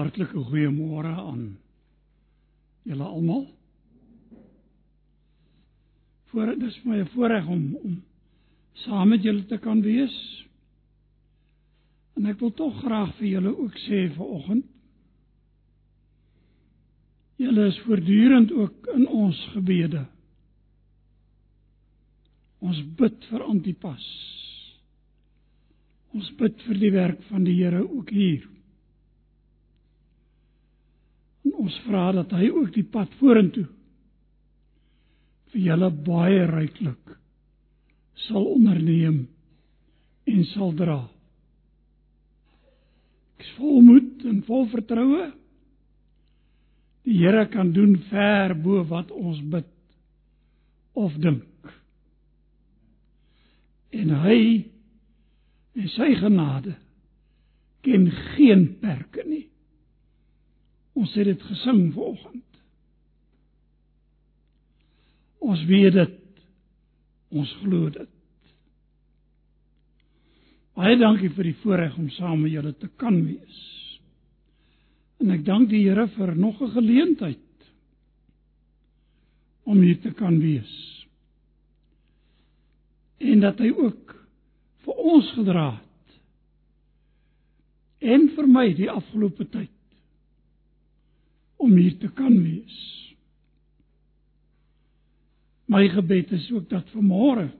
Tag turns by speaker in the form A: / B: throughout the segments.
A: Hartlike goeiemôre aan julle almal. Voor dit is my voorreg om om saam met julle te kan wees. En ek wil tog graag vir julle ook sê vanoggend julle is voortdurend ook in ons gebede. Ons bid vir Antipas. Ons bid vir die werk van die Here ook hier. Ons vra dat hy ook die pad vorentoe vir julle baie ryklik sal onderneem en sal dra. Ek is vol moed en vol vertroue. Die Here kan doen ver bo wat ons bid of dink. En hy en sy genade ken geen perke nie. Ons het dit gesing vanoggend. Ons weet dit. Ons glo dit. Baie dankie vir die voorreg om saam met julle te kan wees. En ek dank die Here vir nog 'n geleentheid om hier te kan wees. En dat hy ook vir ons gedra het. En vir my die afgelope tyd om hier te kan wees. My gebed is ook dat vanmôre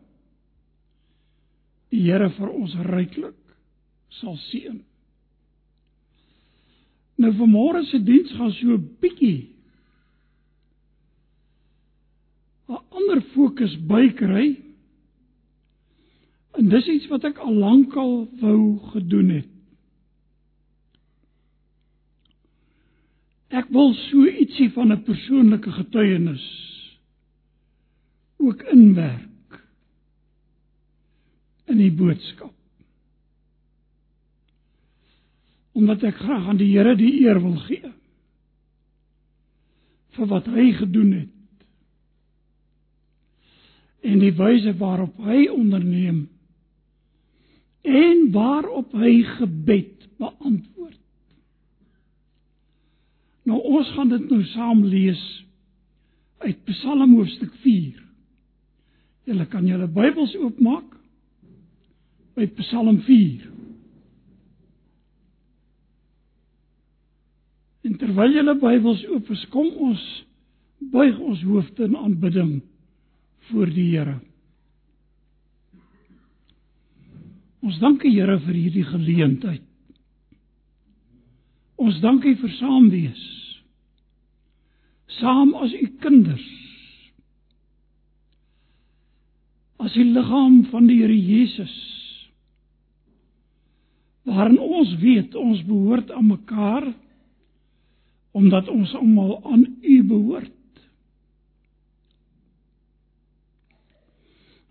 A: die Here vir ons ryklik sal seën. Nou vanmôre se diens gaan so 'n bietjie 'n ander fokus bykry. En dis iets wat ek al lankal wou gedoen het. Ek wil so ietsie van 'n persoonlike getuienis ook inwerk in die boodskap. Omdat ek graag aan die Here die eer wil gee vir wat hy gedoen het en die wyse waarop hy onderneem en waarop hy gebed beantwoord. Nou ons gaan dit nou saam lees uit Psalm hoofstuk 4. Julle kan julle Bybels oopmaak by Psalm 4. En terwyl julle Bybels oop is, kom ons buig ons hoofde in aanbidding voor die Here. Ons dank die Here vir hierdie geleentheid. Ons dank U vir saam wees. Saam as U kinders. As die liggaam van die Here Jesus. Waarin ons weet ons behoort aan mekaar omdat ons almal aan U behoort.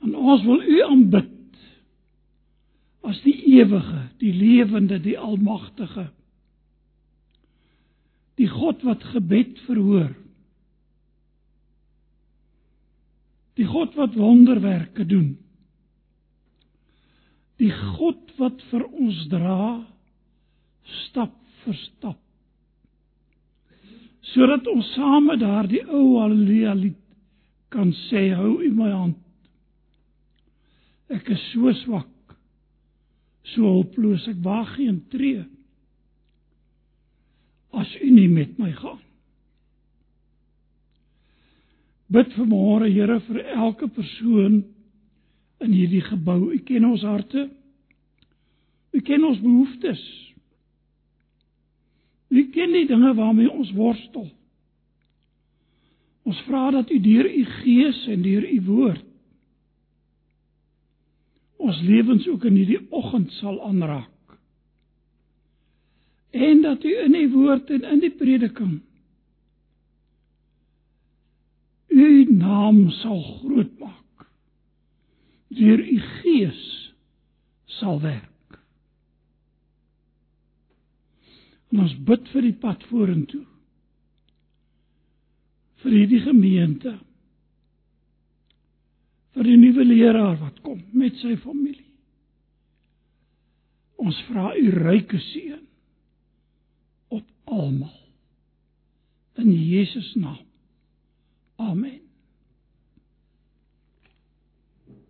A: En ons wil U aanbid as die ewige, die lewende, die almagtige die God wat gebed verhoor. Die God wat wonderwerke doen. Die God wat vir ons dra stap vir stap. Sodat ons saam met daardie ou haleluja lied kan sê hou u my hand. Ek is so swak. So hulpeloos ek waag geen tree as u nie met my gaan. Bid vir môre Here vir elke persoon in hierdie gebou. U ken ons harte. U ken ons behoeftes. U ken die dinge waarmee ons worstel. Ons vra dat u deur u gees en deur u woord ons lewens ook in hierdie oggend sal aanraak en dat u in die woord en in die prediking u naam sal groot maak deur u gees sal werk. En ons bid vir die pad vorentoe. Vir hierdie gemeente. Vir die nuwe leraar wat kom met sy familie. Ons vra u ryke seën almal. In Jesus naam. Amen.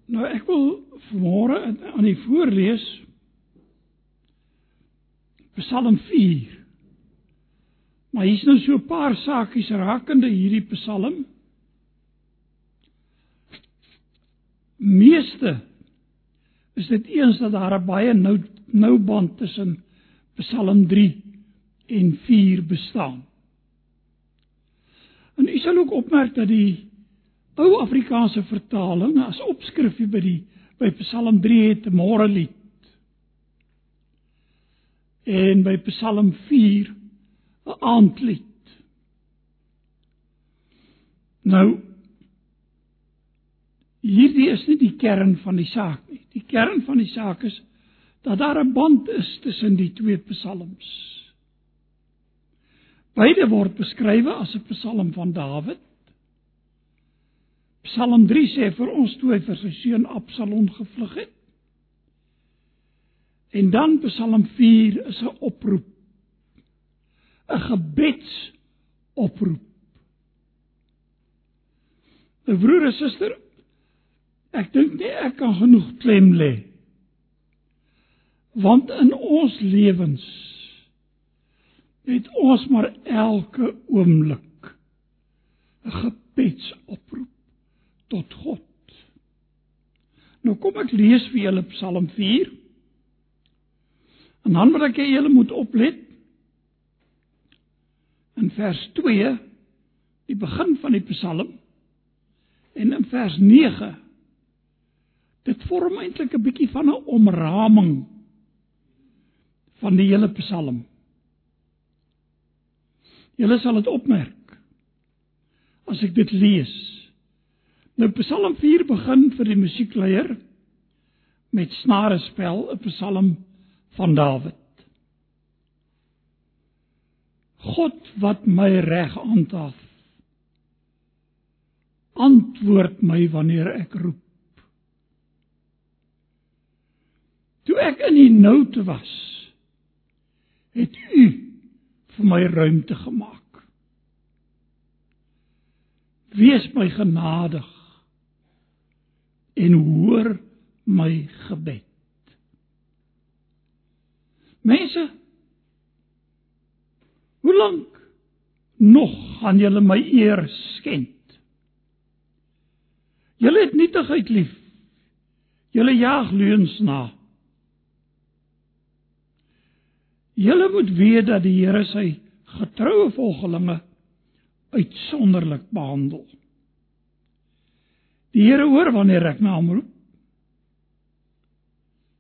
A: Nou ek wil vanmôre aan die voorlees Psalm 4. Maar hier's nou so 'n paar saakies rakende hierdie Psalm. Meeste is dit eens dat daar 'n baie nou nou band tussen Psalm 3 en 4 bestaan. Sal ook opmerk dat die ou Afrikaanse vertaling as opskrifie by die by Psalm 3 het 'n môre lied. En by Psalm 4 'n aandlied. Nou hierdie is nie die kern van die saak nie. Die kern van die saak is dat daar 'n band is tussen die twee psalms. Beide word beskryf as 'n psalm van Dawid. Psalm 3 sê vir ons toe hy vir sy seun Absalom gevlug het. En dan Psalm 4 is 'n oproep. 'n Gebedsoproep. 'n Broer en suster, ek dink nie ek kan genoeg klem lê. Want in ons lewens het ons maar elke oomblik 'n gebedsoproep tot God. Nou kom ek lees vir julle Psalm 4. En dan wil ek hê julle moet oplet. In vers 2, die begin van die Psalm en in vers 9 dit vorm eintlik 'n bietjie van 'n omraming van die hele Psalm. Julle sal dit opmerk as ek dit lees. Nou Psalm 4 begin vir die musiekleier met snare spel, 'n Psalm van Dawid. God wat my reg aantaaf. Antwoord my wanneer ek roep. Toe ek in die noute was, het u vir my ruimte gemaak. Wees my genadig en hoor my gebed. Mense, hoe lank nog gaan julle my eer skend? Julle het nietigheid lief. Julle jaag leuns na. Julle moet weet dat die Here sy getroue volgelinge uitsonderlik behandel. Die Here hoor wanneer ek na hom roep.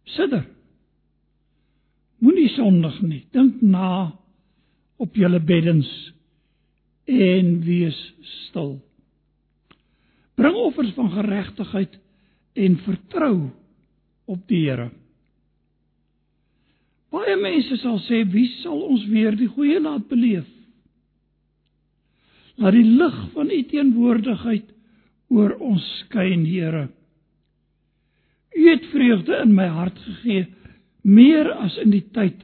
A: Sidder. Moenie sondig nie. Dink na op julle beddens en wees stil. Bring offers van geregtigheid en vertrou op die Here. Baie mense sal sê, "Wie sal ons weer die goeie laat beleef?" Laat die lig van u teenwoordigheid oor ons skyn, Here. U het vreugde in my hart gegee meer as in die tyd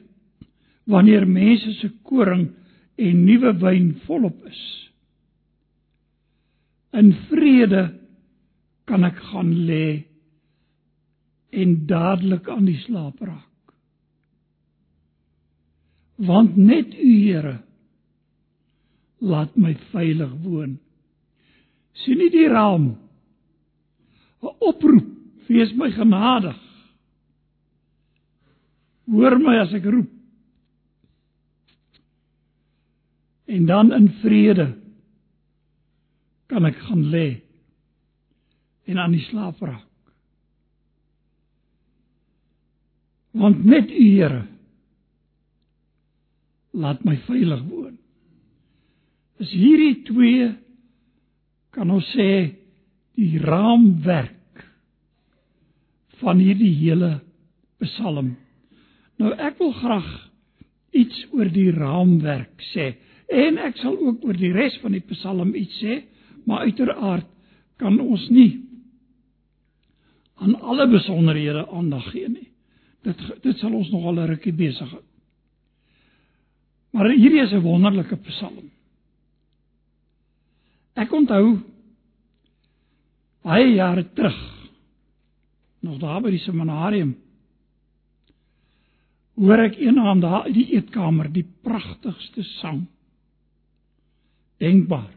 A: wanneer mense se koring en nuwe wyn volop is. In vrede kan ek gaan lê en dadelik aan die slaap raak. Want net U Here laat my veilig woon. sien nie die raam 'n oproep wees my genadig Hoor my as ek roep. En dan in vrede kan ek gaan lê en aan die slaap raak. Want net U Here laat my veilig woon. Is hierdie twee kan ons sê die raamwerk van hierdie hele Psalm Nou ek wil graag iets oor die raamwerk sê en ek sal ook oor die res van die Psalm iets sê, maar uiteraard kan ons nie aan alle besonderhede aandag gee nie. Dit dit sal ons nog al 'n rukkie besig hou. Maar hierdie is 'n wonderlike Psalm. Ek onthou baie jare terug nog daar by die seminarium hoor ek eendag daar uit die eetkamer die pragtigste sang. Denkbaar.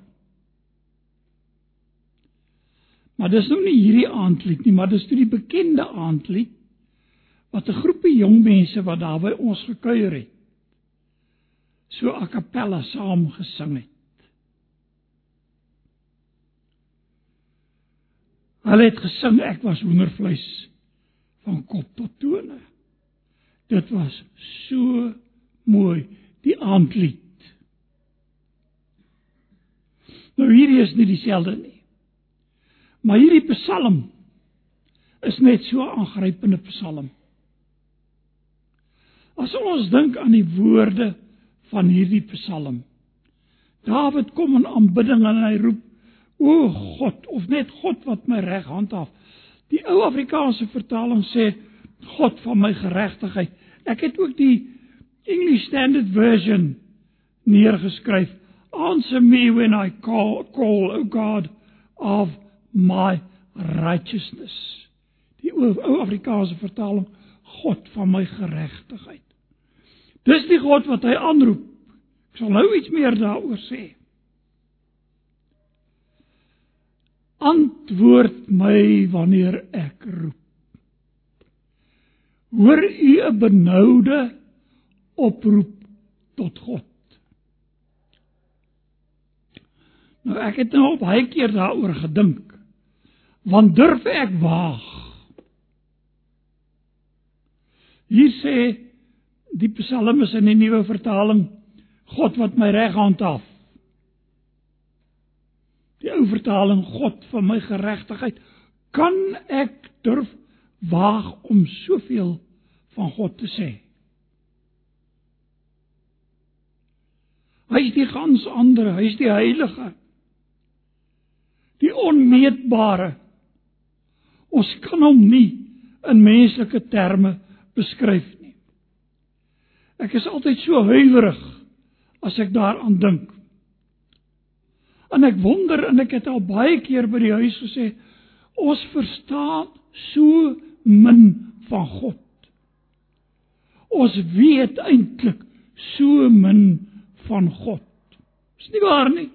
A: Maar dis nou nie hierdie aandlied nie, maar dis toe die bekende aandlied wat 'n groepie jong mense wat daar by ons gekuier het so a cappella saam gesing het. Hulle het gesing ek was hoendervleis van kop tot tone. Dit was so mooi die aandlied. Nou hierdie is nie dieselfde nie. Maar hierdie Psalm is net so aangrypende Psalm. As ons dink aan die woorde van hierdie Psalm. Dawid kom in aanbidding en hy roep: "O God, of net God wat my reg handhaaf." Die ou Afrikaanse vertaling sê: "God van my geregtigheid." Ek het ook die English Standard Version neergeskryf: "Answer me when I call, call O God of my righteousness. Die ou Afrikaanse vertaling God van my geregtigheid. Dis die God wat hy aanroep. Ek sal nou iets meer daaroor sê. Antwoord my wanneer ek roep. Hoor u 'n benoude oproep tot God. Nou ek het nou baie keer daaroor gedink want durf ek waag. Hier sê die psalmis in die nuwe vertaling God wat my reg handhaaf. Die ou vertaling God van my geregtigheid. Kan ek durf waag om soveel van God te sê? Hy is die gans ander, hy is die heilige. Die onmeetbare Ons kan hom nie in menslike terme beskryf. Ek is altyd so huiwerig as ek daaraan dink. En ek wonder en ek het al baie keer by die huis gesê, ons verstaan so min van God. Ons weet eintlik so min van God. Is nie waar nie?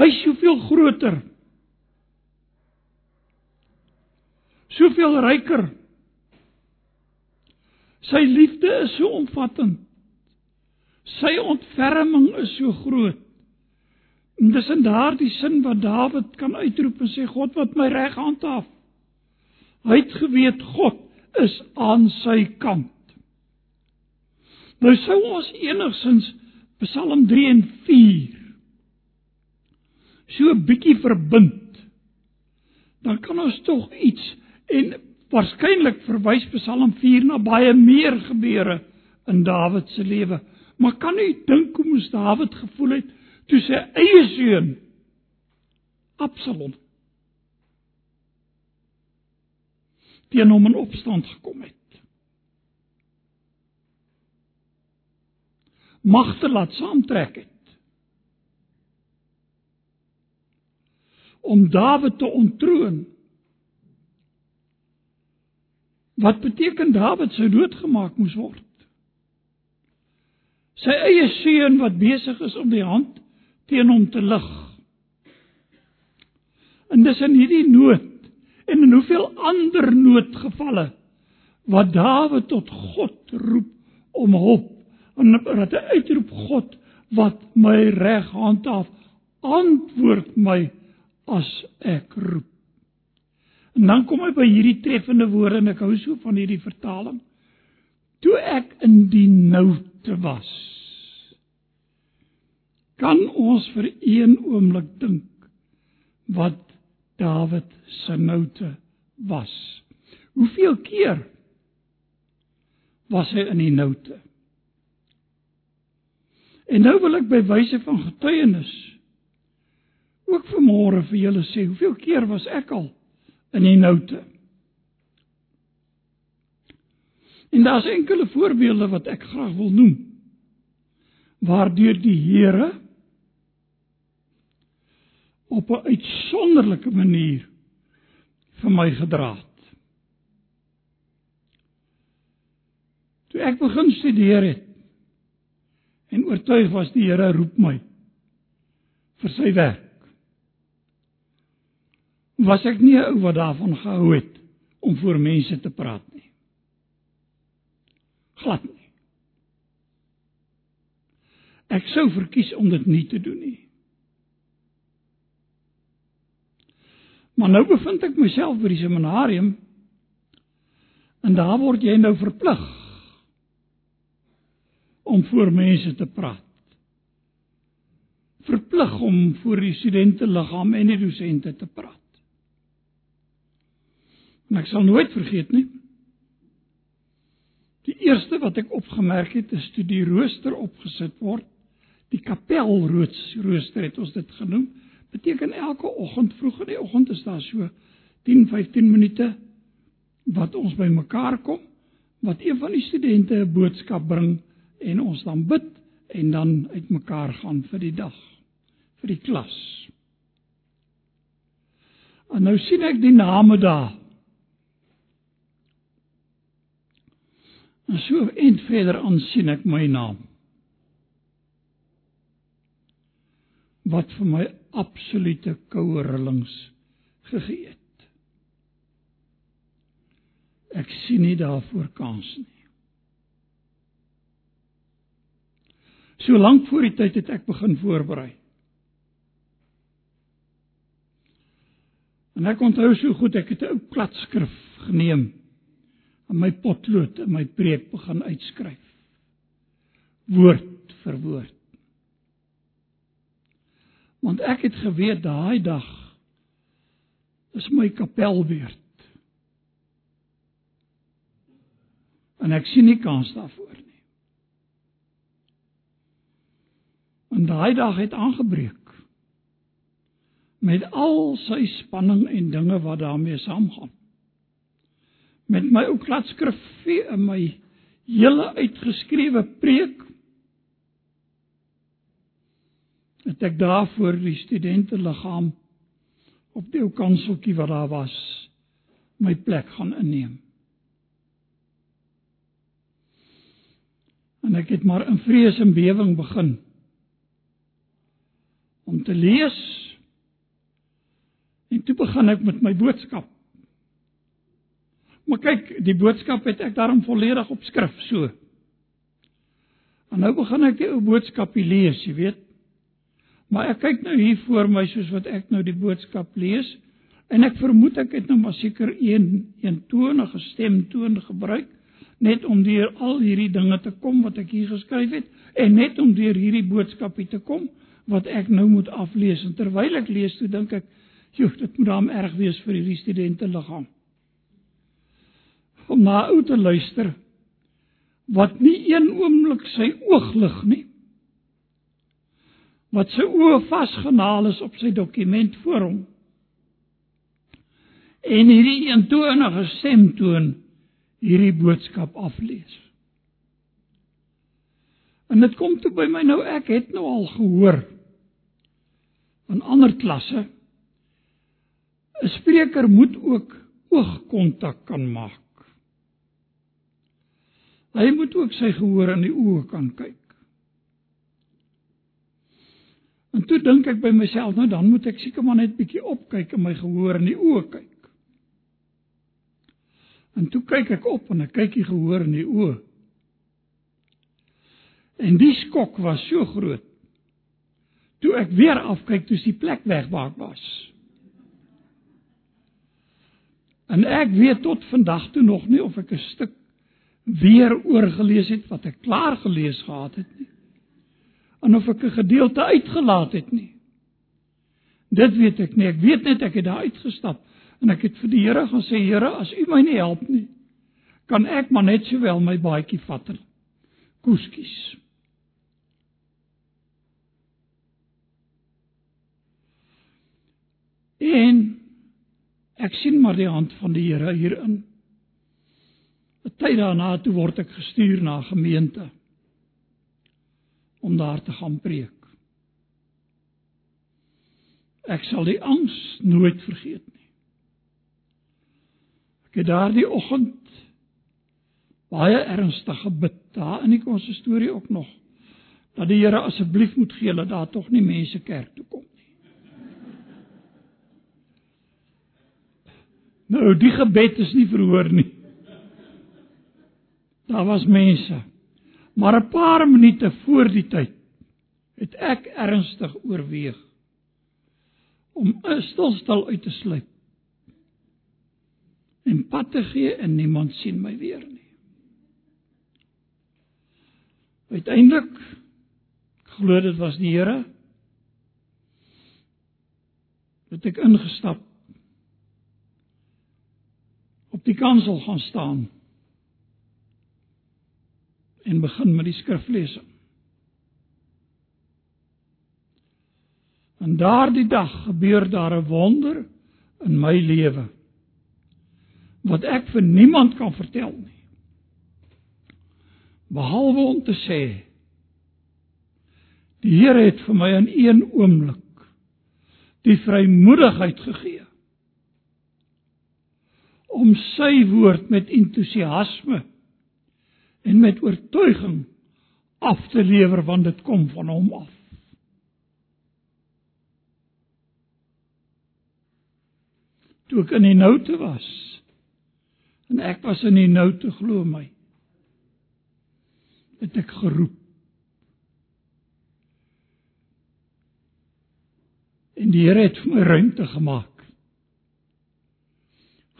A: Hy is soveel groter soveel ryker. Sy liefde is so omvattend. Sy ontferming is so groot. En dis in daardie sin wat Dawid kan uitroep en sê God wat my reg handhaaf. Hy het geweet God is aan sy kant. Nou sou ons enigsins Psalm 3 en 4 so 'n bietjie verbind. Dan kan ons tog iets En waarskynlik verwys Psalm 4 na baie meer gebeure in Dawid se lewe. Maar kan u dink hoe moes Dawid gevoel het toe sy eie seun Absalom teen hom in opstand gekom het? Magte laat saamtrek het. Om Dawid te ontroon Wat beteken Dawid sou doodgemaak moes word? Sy eie seun wat besig is om die hand teen hom te lig. En dis in hierdie nood en in hoeveel ander noodgevalle wat Dawid tot God roep om hulp en dat hy uitroep God wat my reg handhaaf antwoord my as ek roep En dan kom hy by hierdie treffende woorde en ek hou so van hierdie vertaling. Toe ek in die noute was. Kan ons vir een oomblik dink wat Dawid se noute was? Hoeveel keer was hy in die noute? En nou wil ek by wyse van getuienis ook vanmôre vir julle sê, hoeveel keer was ek al in die noute. En daar's enkele voorbeelde wat ek graag wil noem. Waardeur die Here op 'n uitsonderlike manier vir my gedra het. Toe ek begin studeer het en oortuig was die Here roep my vir sy werk. Was ek nie 'n ou wat daarvan gehou het om voor mense te praat nie. Glad nie. Ek sou verkies om dit nie te doen nie. Maar nou bevind ek myself by die seminarium en daar word jy nou verplig om voor mense te praat. Verplig om voor die studente liggaam en die dosente te praat. En ek sal nooit vergeet nie. Die eerste wat ek opgemerk het is toe die rooster opgesit word. Die kapelrooster het ons dit genoem. Beteken elke oggend vroeg in die oggend is daar so 10, 15 minute wat ons bymekaar kom wat een van die studente 'n boodskap bring en ons dan bid en dan uitmekaar gaan vir die dag vir die klas. En nou sien ek die name daar. En so en verder aan sien ek my naam. Wat vir my absolute koue rillings gegee het. Ek sien nie daarvoor kans nie. So lank voor die tyd het ek begin voorberei. En ek onthou so goed ek het 'n ou klatskrif geneem en my potlood en my preek begin uitskryf. Woord vir woord. Want ek het geweet daai dag is my kapelbeurt. En ek sien nie kans daarvoor nie. En daai dag het aangebreek. Met al sy spanning en dinge wat daarmee saamgaan. Met my ou klatskrifie en my hele uitgeskrewe preek het ek daar voor die studente liggaam op die ou kanseltjie wat daar was my plek gaan inneem. En ek het maar in vrees en bewering begin om te lees. En toe begin ek met my boodskap. Maar kyk, die boodskap het ek daarom volledig op skrif so. En nou begin ek die ou boodskapie lees, jy weet. Maar ek kyk nou hier voor my soos wat ek nou die boodskap lees en ek vermoed ek het nou maar seker een eentonige stemtoon gebruik net om deur al hierdie dinge te kom wat ek hier geskryf het en net om deur hierdie boodskapie te kom wat ek nou moet aflees en terwyl ek lees toe dink ek joh dit moet dan erg wees vir hierdie studente liggaam om na ou te luister wat nie een oomblik sy oog lig nie wat sy oë vasgenaal is op sy dokument voor hom en hierdie eentonige stemtoon hierdie boodskap aflees En dit kom toe by my nou ek het nou al gehoor in ander klasse 'n spreker moet ook oogkontak kan maak. Hy moet ook sy gehoor in die oë kan kyk. En toe dink ek by myself, nou dan moet ek seker maar net bietjie opkyk en my gehoor in die oë kyk. En toe kyk ek op en ek kyk die gehoor in die oë. En die skok was so groot. Toe ek weer afkyk, toe is die plek weg waar ek was. En ek weet tot vandag toe nog nie of ek 'n stuk weer oorgelees het wat ek klaar gelees gehad het nie. En of ek 'n gedeelte uitgelaat het nie. Dit weet ek nie. Ek weet net ek het daar uitgestap en ek het vir die Here gaan sê, Here, as U my nie help nie, kan ek maar net sowel my baadjie vat en koeskies. En ek sien maar die hand van die Here hierin. 'n Tyd daarna toe word ek gestuur na 'n gemeente om daar te gaan preek. Ek sal die angs nooit vergeet nie. Ek het daardie oggend baie ernstig gebid daar in die konsistorie ook nog dat die Here asseblief moet gee dat daar tog nie mense kerk toe kom nie. Nou die gebed is nie verhoor nie. Daar was mense. Maar 'n paar minute voor die tyd het ek ernstig oorweeg om 'n stilstal uit te sluit. En pad te gee en niemand sien my weer nie. Uiteindelik glo dit was die Here het ek ingestap op die kansel gaan staan en begin met die skriflesing. En daardie dag gebeur daar 'n wonder in my lewe wat ek vir niemand kan vertel nie. Behalwe om te sê die Here het vir my in een oomblik die vrymoedigheid gegee om sy woord met entoesiasme en met oortuiging af te lewer want dit kom van hom af. Toe ek in die noute was en ek was in die noute glo my het ek geroep en die Here het vir my ruimte gemaak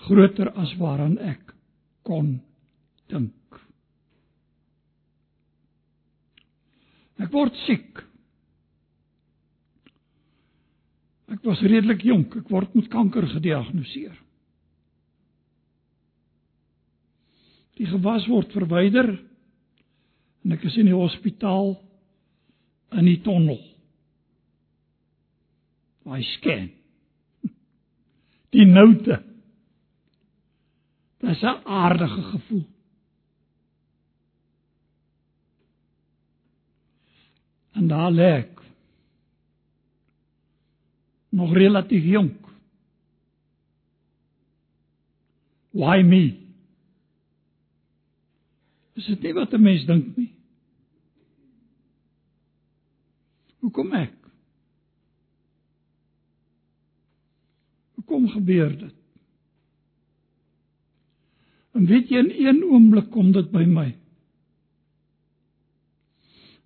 A: groter as waaraan ek kon dink Ek word siek. Ek was redelik jonk, ek word met kanker gediagnoseer. Die gewas word verwyder en ek is in die hospitaal in die tonnel. My scan. Die noute. Dit is 'n aardige gevoel. En daar lê ek. Nog relatief jonk. Why me? Is dit nie wat 'n mens dink nie? Hoekom ek? Hoekom gebeur dit? En weet jy in een oomblik kom dit by my.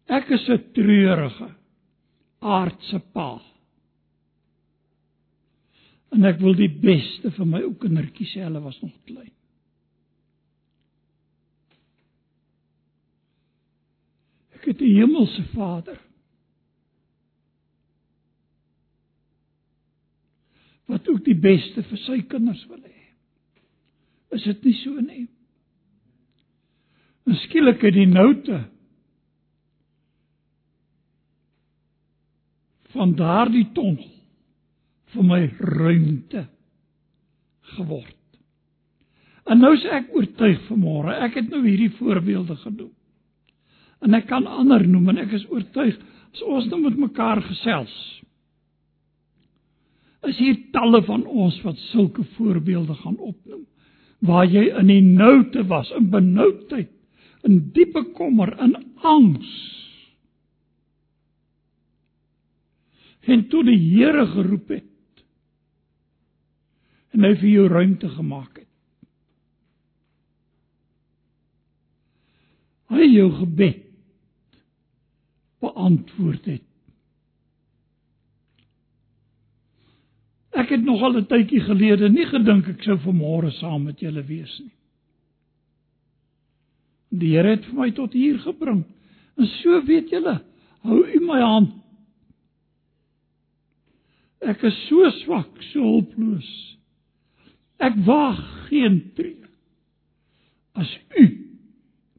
A: Ek is 'n treurige aardse pa. En ek wil die beste vir my ou kindertjies hê, hulle was nog klein. Ek het 'n hemelse Vader. Wat ook die beste vir sy kinders wil hê. Is dit nie so nie? Miskien ek die noute van daardie tonnel vir my ruimte geword. En nou sê ek oortuig vanmôre, ek het nou hierdie voorbeelde genoem. En ek kan ander noem en ek is oortuig as ons nou met mekaar gesels. Is hier talle van ons wat sulke voorbeelde gaan opnoem waar jy in die noute was, in benoudheid, in diepe kommer, in angs en toe die Here geroep het en hy vir jou ruimte gemaak het. Hy jou gebed beantwoord het. Ek het nog al 'n tydjie gelede nie gedink ek sou vanmôre saam met julle wees nie. Die Here het vir my tot hier gebring. En so weet julle, hou u my hand Ek is so swak, so hulpeloos. Ek waag geen tree as u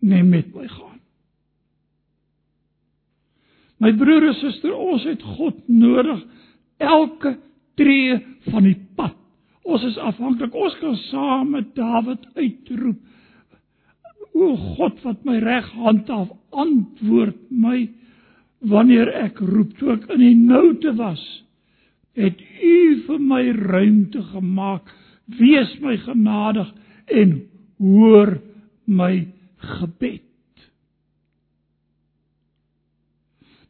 A: nie met my gaan. My broer en suster, ons het God nodig elke tree van die pad. Ons is afhanklik. Ons kan saam met Dawid uitroep O God wat my reg handhaaf, antwoord my wanneer ek roep toe ek in die noute was. Het U vir my ruimte gemaak. Wees my genadig en hoor my gebed.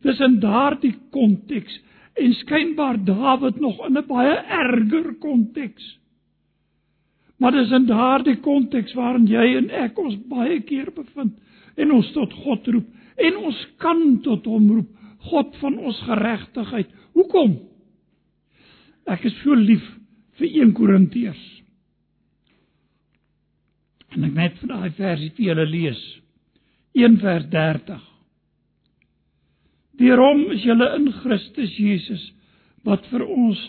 A: Dis in daardie konteks en skynbaar Dawid nog in 'n baie erger konteks. Maar dis in daardie konteks waarin jy en ek ons baie keer bevind en ons tot God roep en ons kan tot hom roep, God van ons geregtigheid. Hoekom? Ek is so lief vir 1 Korintiërs. En ek net vir daai versie vir julle lees. 1 vers 30. Deur hom is julle in Christus Jesus wat vir ons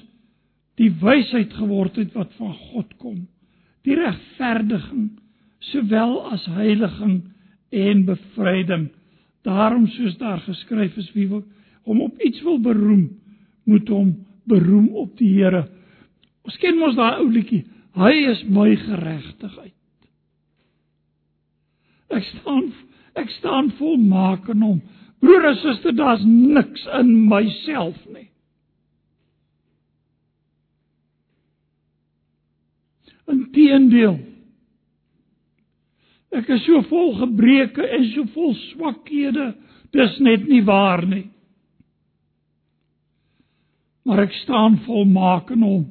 A: die wysheid geword het wat van God kom die regverdiging sowel as heiliging en bevryding. Daarom soos daar geskryf is wie hom op iets wil beroem, moet hom beroem op die Here. Ons ken mos daai ou liedjie, hy is my geregtigheid. Ek staan ek staan volmaak in hom. Broer en suster, daar's niks in myself nie. Inteendeel. Ek is so vol gebreke en so vol swakhede. Dis net nie waar nie. Maar ek staan volmaak in hom.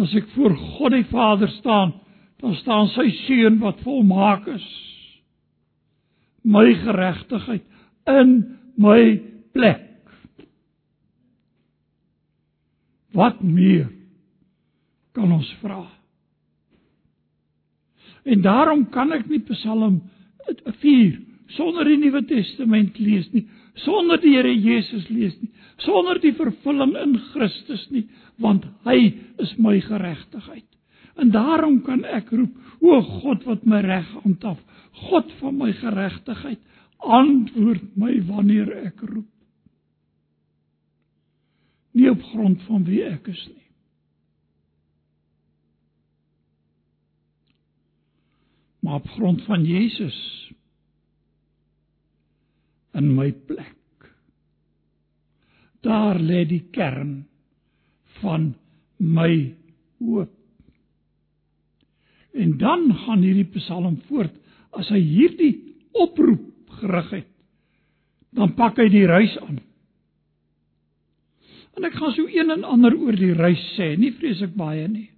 A: As ek voor God die Vader staan, dan staan sy seun wat volmaak is. My geregtigheid in my plek. Wat meer kan ons vra? En daarom kan ek nie Psalm 4 sonder die Nuwe Testament lees nie, sonder die Here Jesus lees nie, sonder die vervulling in Christus nie, want hy is my geregtigheid. En daarom kan ek roep, o God wat my reg handhaaf, God van my geregtigheid, antwoord my wanneer ek roep nie op grond van wie ek is nie. Maar op grond van Jesus in my plek. Daar lê die kern van my hoop. En dan gaan hierdie Psalm voort as hy hierdie oproep gerig het. Dan pak hy die reis aan. En ek gaan so een en ander oor die reis sê, nie vreeslik baie nie.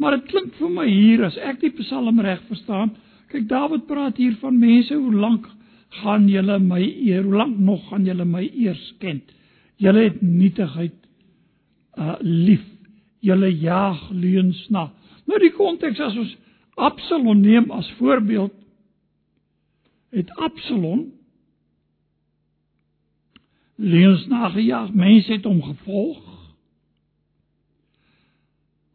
A: Maar dit klink vir my hier as ek die Psalm reg verstaan, kyk Dawid praat hier van mense, hoe lank gaan julle my eer? Hoe lank nog gaan julle my eers ken? Julle het nietigheid uh lief. Julle jaag leuns na. Nou die konteks as ons Absalom neem as voorbeeld, het Absalom leuns nagejaag. Mense het hom gevolg.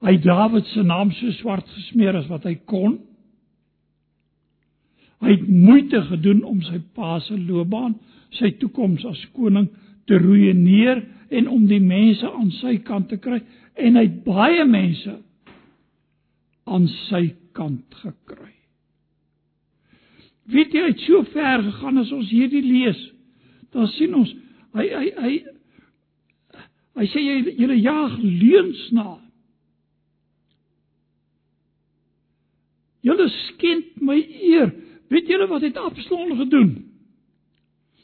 A: Hy Dawid se naam so swart gesmeer as wat hy kon. Hy het moeite gedoen om sy pa se loopbaan, sy toekoms as koning te ruïneer en om die mense aan sy kant te kry en hy het baie mense aan sy kant gekry. Weet jy, hy het so ver gegaan as ons hierdie lees. Dan sien ons Hy hy hy hy sê jy julle jaag leuns na. Julle skend my eer. Weet julle wat het Absalom gedoen?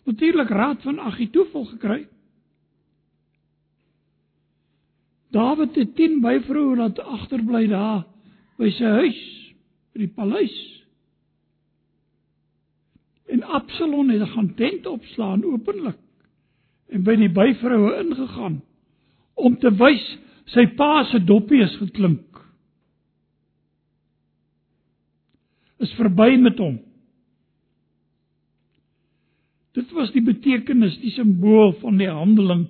A: Natuurlik raad van Agitofel gekry. Dawid het 10 byvroue laat agterbly daar by sy huis, by die paleis. En Absalom het gaan tent opslaan openlik en by die byvroue ingegaan om te wys sy pa se doppie is geklink. Is verby met hom. Dit was die betekenis, die simbool van die handeling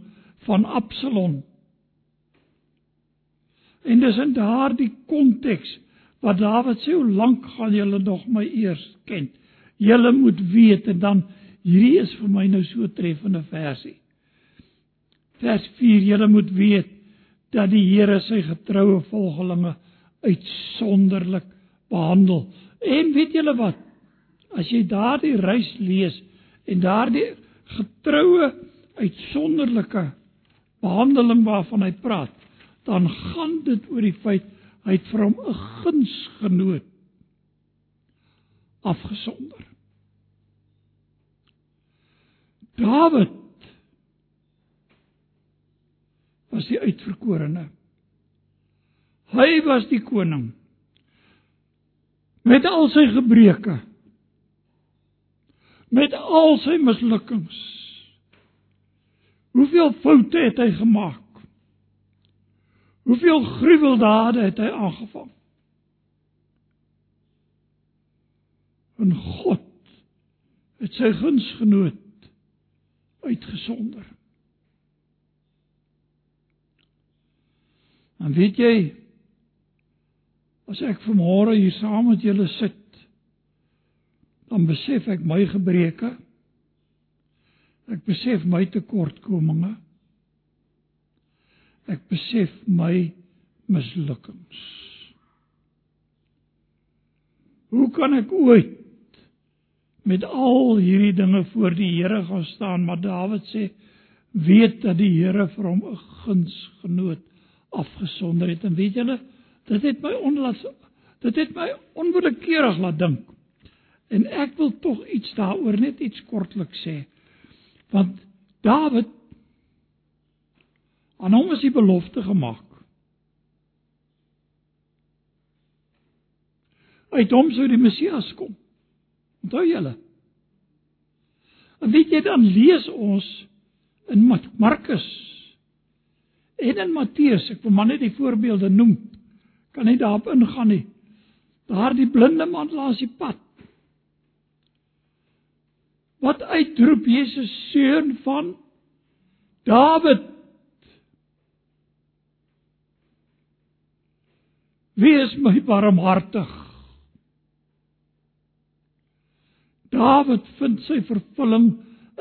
A: van Absalom. En dis in daardie konteks wat Dawid sê hoe lank gaan julle nog my eers ken? Julle moet weet en dan hierdie is vir my nou so treffende versie. Vers 4: Julle moet weet dat die Here sy getroue volgelinge uitsonderlik behandel. En weet julle wat? As jy daardie reis lees en daardie getroue uitsonderlike behandeling waarvan hy praat, dan gaan dit oor die feit hy het vir hom 'n gunsgenoot afgesonder. Dawid was die uitverkorene. Hy was die koning met al sy gebreke met al sy mislukkings. Hoeveel foute het hy gemaak? Hoeveel gruweldade het hy aangevang? En God het sy gunsgenoot uitgesonder. En weet jy As ek vanmôre hier saam met julle sit, dan besef ek my gebreke. Ek besef my tekortkominge. Ek besef my mislukkings. Hoe kan ek ooit met al hierdie dinge voor die Here gaan staan? Maar Dawid sê weet dat die Here vir hom 'n gunsgenoot afgesonder het en weet julle Dit het my onlas dit het my onwillekeurig laat dink. En ek wil tog iets daaroor net iets kortliks sê. Want Dawid aan hom is die belofte gemaak. Uit hom sou die Messias kom. Onthou julle? En weet jy dan lees ons in Markus en in Matteus, ek wil maar net die voorbeelde noem kan nie daarop ingaan nie. Daardie blinde man langs die pad. Wat uitroep Jesus seun van Dawid. Wees my barmhartig. Dawid vind sy vervulling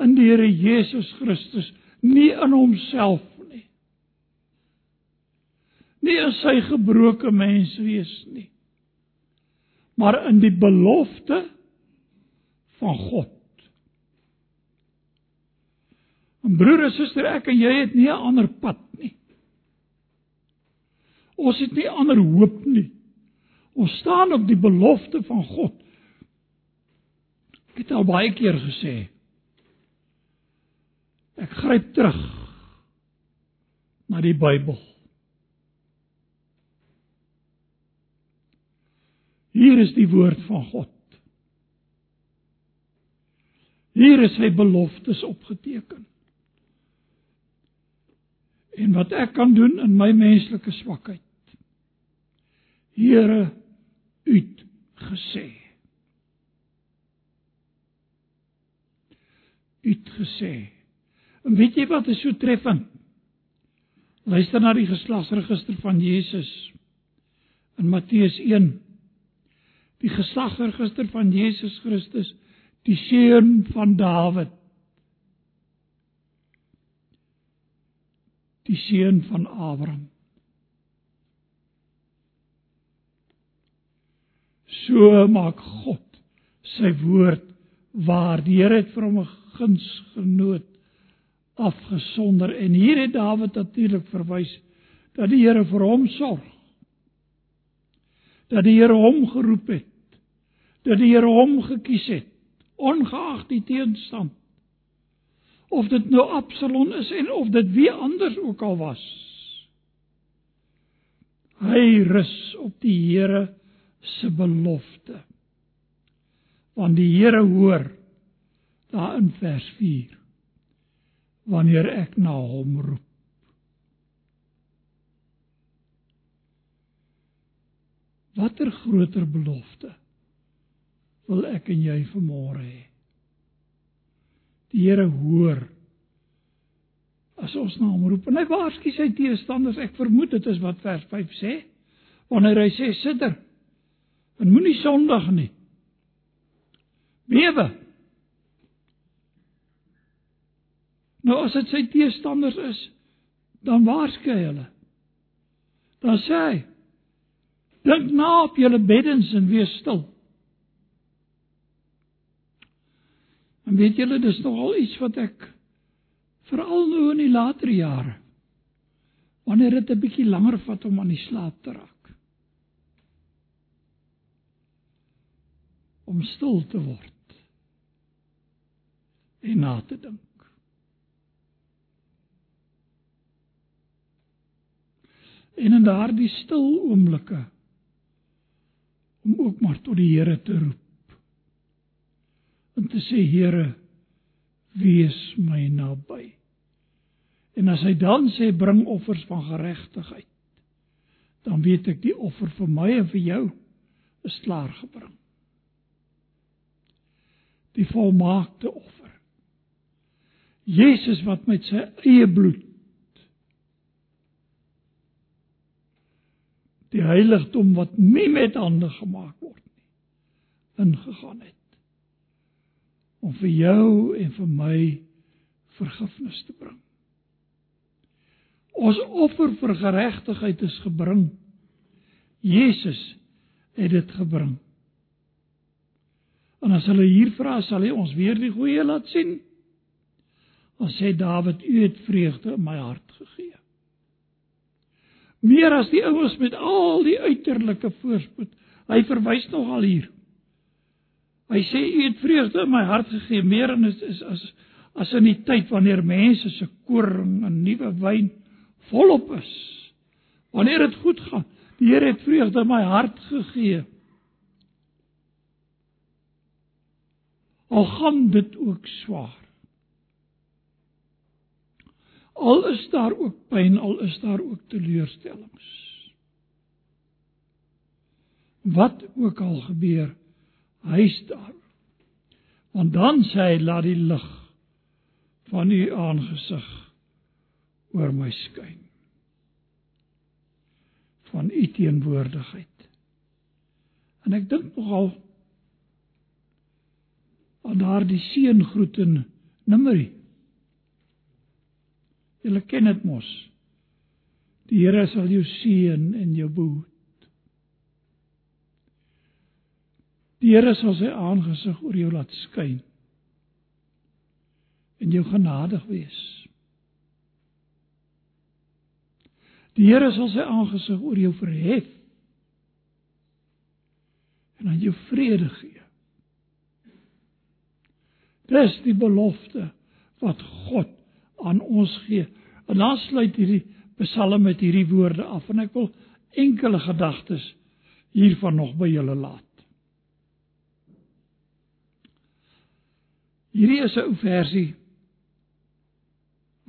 A: in die Here Jesus Christus, nie in homself nie in sy gebroke mens wees nie maar in die belofte van God. En broer en suster, ek en jy het nie 'n ander pad nie. Ons het nie ander hoop nie. Ons staan op die belofte van God. Ek het al baie keer gesê ek gryp terug na die Bybel. Hier is die woord van God. Hier is sy beloftes opgeteken. En wat ek kan doen in my menslike swakheid. Here, U het gesê. U het gesê. En weet jy wat is so treffend? Luister na die geslagsregister van Jesus in Matteus 1 die geslagregister van Jesus Christus, die seun van Dawid. Die seun van Abraham. So maak God sy woord waar die Here het vir hom 'n gunsgenoot afgesonder en hier het Dawid natuurlik verwys dat die Here vir hom sorg. Dat die Here hom geroep het dat die Here hom gekies het ongeag die teenstand of dit nou Absalom is en of dit wie anders ook al was. Hy rus op die Here se belofte. Want die Here hoor daar in vers 4 wanneer ek na hom roep. Watter groter belofte wil ek en jy vanmôre hê. Die Here hoor as ons na hom roep en hy waarsku sy teestanders. Ek vermoed dit is wat vers 5 sê. Wanneer hy sê sitter en moenie sondig nie. Bewe. Nou as dit sy teestanders is, dan waarsku hy hulle. Dan sê hy Dink na op julle beddens en wees stil. En weet julle, dis nogal iets wat ek veral nou in die later jare wanneer dit 'n bietjie langer vat om aan die slaap te raak. Om stil te word en na te dink. En in daardie stil oomblikke om ook maar tot die Here te roep. En te sê Here, wees my naby. En as hy dan sê bring offers van geregtigheid, dan weet ek die offer vir my en vir jou is klaar gebring. Die volmaakte offer. Jesus wat met sy eie bloed die heiligdom wat nie met hande gemaak word nie ingegaan het om vir jou en vir my vergifnis te bring. Ons offer vir geregtigheid is gebring. Jesus het dit gebring. En as hulle hier vra, sal hy ons weer die goeie laat sien. Ons sê Dawid, U het vreugde in my hart gegee meer as die ouens met al die uiterlike voorspoed. Hy verwys nogal hier. Hy sê u het vreugde in my hart gegee meer en is, is as as in die tyd wanneer mense se koring en nuwe wyn volop is. Wanneer dit goed gaan, die Here het vreugde in my hart gegee. Al gaan dit ook swaar. Al is daar ook pyn, al is daar ook teleurstellings. Wat ook al gebeur, hy's daar. Want dan sê hy laat die lig van u aangesig oor my skyn. Van u teenwoordigheid. En ek dink nogal aan daardie seëngroet in Numeri Julle ken dit mos. Die Here sal jou seën en jou behoed. Die Here sal sy aangesig oor jou laat skyn en jou genadig wees. Die Here sal sy aangesig oor jou verhef en aan jou vrede gee. Dis die belofte wat God aan ons gee. En dan sluit hierdie Psalm met hierdie woorde af en ek wil enkele gedagtes hiervan nog by julle laat. Hierdie is 'n ou versie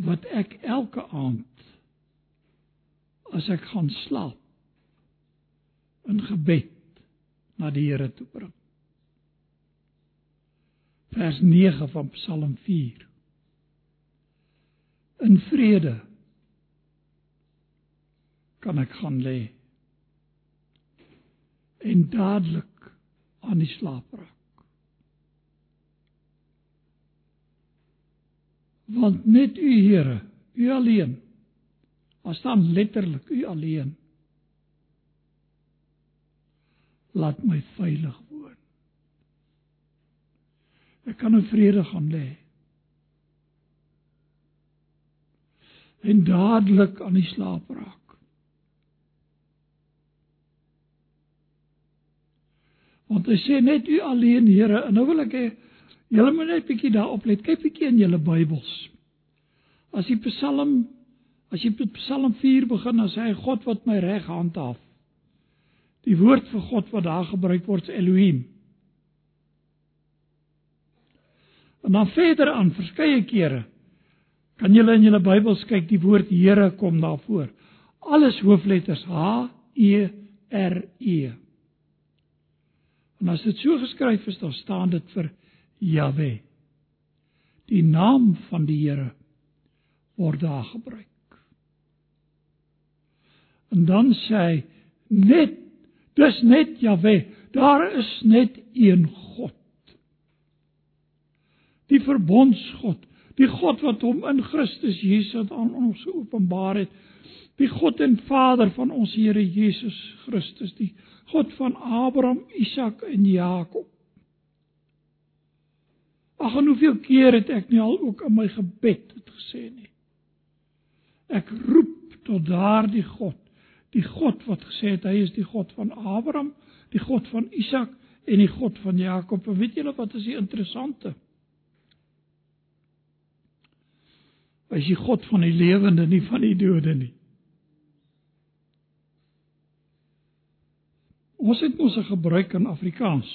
A: wat ek elke aand as ek gaan slaap in gebed na die Here toe bring. Vers 9 van Psalm 4 in vrede kan ek gaan lê en dadelik aan die slaap raak want net u Here u alleen. As dan letterlik u alleen. Laat my veilig woon. Ek kan in vrede gaan lê. En dadelik aan die slaap raak. Want hy sê net u alleen Here en nou wil ek hê julle moet net bietjie daarop let. Kyk bietjie in julle Bybels. As die Psalm as jy met Psalm 4 begin dan sê hy God wat my reg handhaaf. Die woord vir God wat daar gebruik word is Elohim. En dan verder aan verskeie kere Kan julle in julle Bybels kyk, die woord Here kom daarvoor. Alles hoofletters H E R E. En as dit so geskryf is, dan staan dit vir Jahwe. Die naam van die Here word daar gebruik. En dan sê hy net dis net Jahwe. Daar is net een God. Die verbondsgod die God wat hom in Christus Jesus aan ons geopenbaar het Die God en Vader van ons Here Jesus Christus, die God van Abraham, Isak en Jakob. Ag en hoeveel keer het ek nie al ook in my gebed dit gesê nie. Ek roep tot daardie God, die God wat gesê het hy is die God van Abraham, die God van Isak en die God van Jakob. En weet julle wat is die interessante? Hy is die God van die lewende, nie van die dode nie. Ons het mos 'n gebruik in Afrikaans.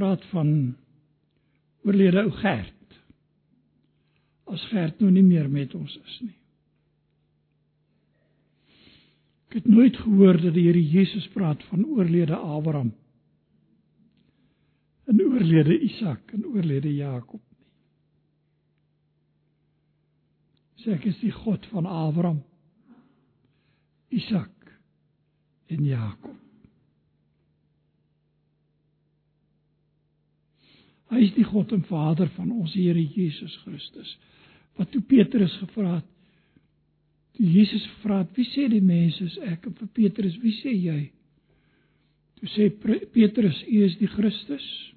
A: Praat van oorlede ou Gert. As Gert nou nie meer met ons is nie. Ek het nooit gehoor dat die Here Jesus praat van oorlede Abraham. En oorlede Isak en oorlede Jakob nie. Sê ek is die God van Abraham, Isak en Jakob. Hy is die God en Vader van ons Here Jesus Christus. Wat toe Petrus gevra het, toe Jesus vra, "Wie sê die mense is ek?" en vir Petrus, "Wie sê jy?" Toe sê Petrus, "U is die Christus,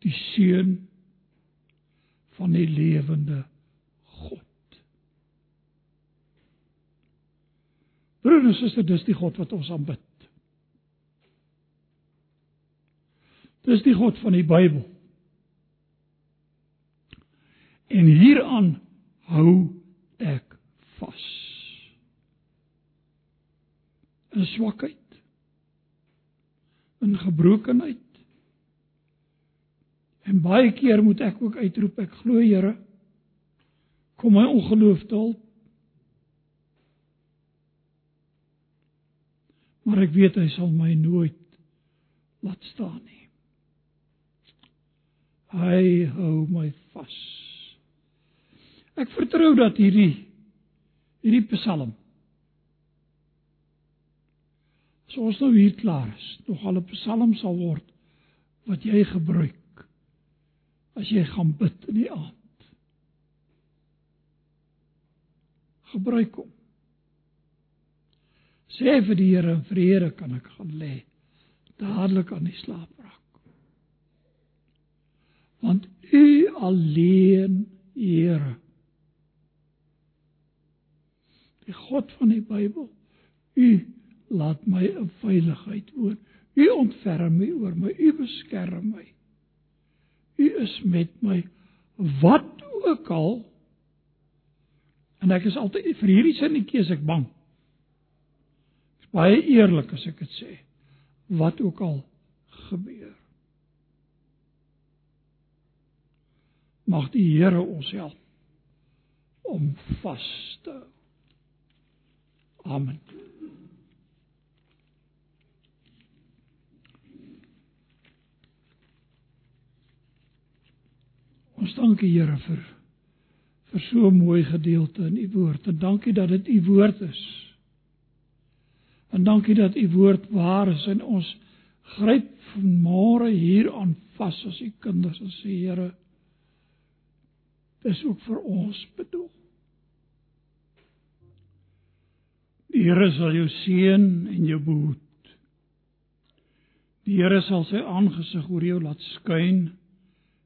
A: die seun van die lewende Broer en suster, dis die God wat ons aanbid. Dis die God van die Bybel. En hieraan hou ek vas. In swakheid, in gebrokenheid. En baie keer moet ek ook uitroep, ek glo Here, kom my ongeloof te help. maar ek weet hy sal my nooit laat staan nie. Hy hou my vas. Ek vertrou dat hierdie hierdie Psalm So ons nou hier klaar is, nog al 'n Psalm sal word wat jy gebruik as jy gaan bid in die aand. Gebruik hom. Sê vir die Here, vrede kan ek gaan lê. Dadelik aan die slaap raak. Want U alleen, Here. Die God van die Bybel, U laat my in veiligheid woon. U ontferm my oor my, U beskerm my. U is met my wat ook al. En ek is altyd vir hierdie sinnetjie is ek bang baie eerlik as ek dit sê. Wat ook al gebeur. Mag die Here ons help om vas te hou. Amen. Ons dank die Here vir vir so 'n mooi gedeelte in u woord. En dankie dat dit u woord is. En dankie dat u woord waar is en ons gryp vanmôre hier aan vas as u kinders en sê Here dis ook vir ons bedoel. Die Here sal jou seën en jou behoed. Die Here sal sy aangesig oor jou laat skyn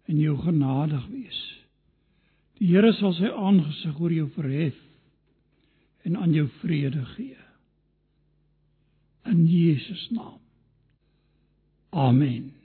A: en jou genadig wees. Die Here sal sy aangesig oor jou verhef en aan jou vrede gee in Jesus naam. Amen.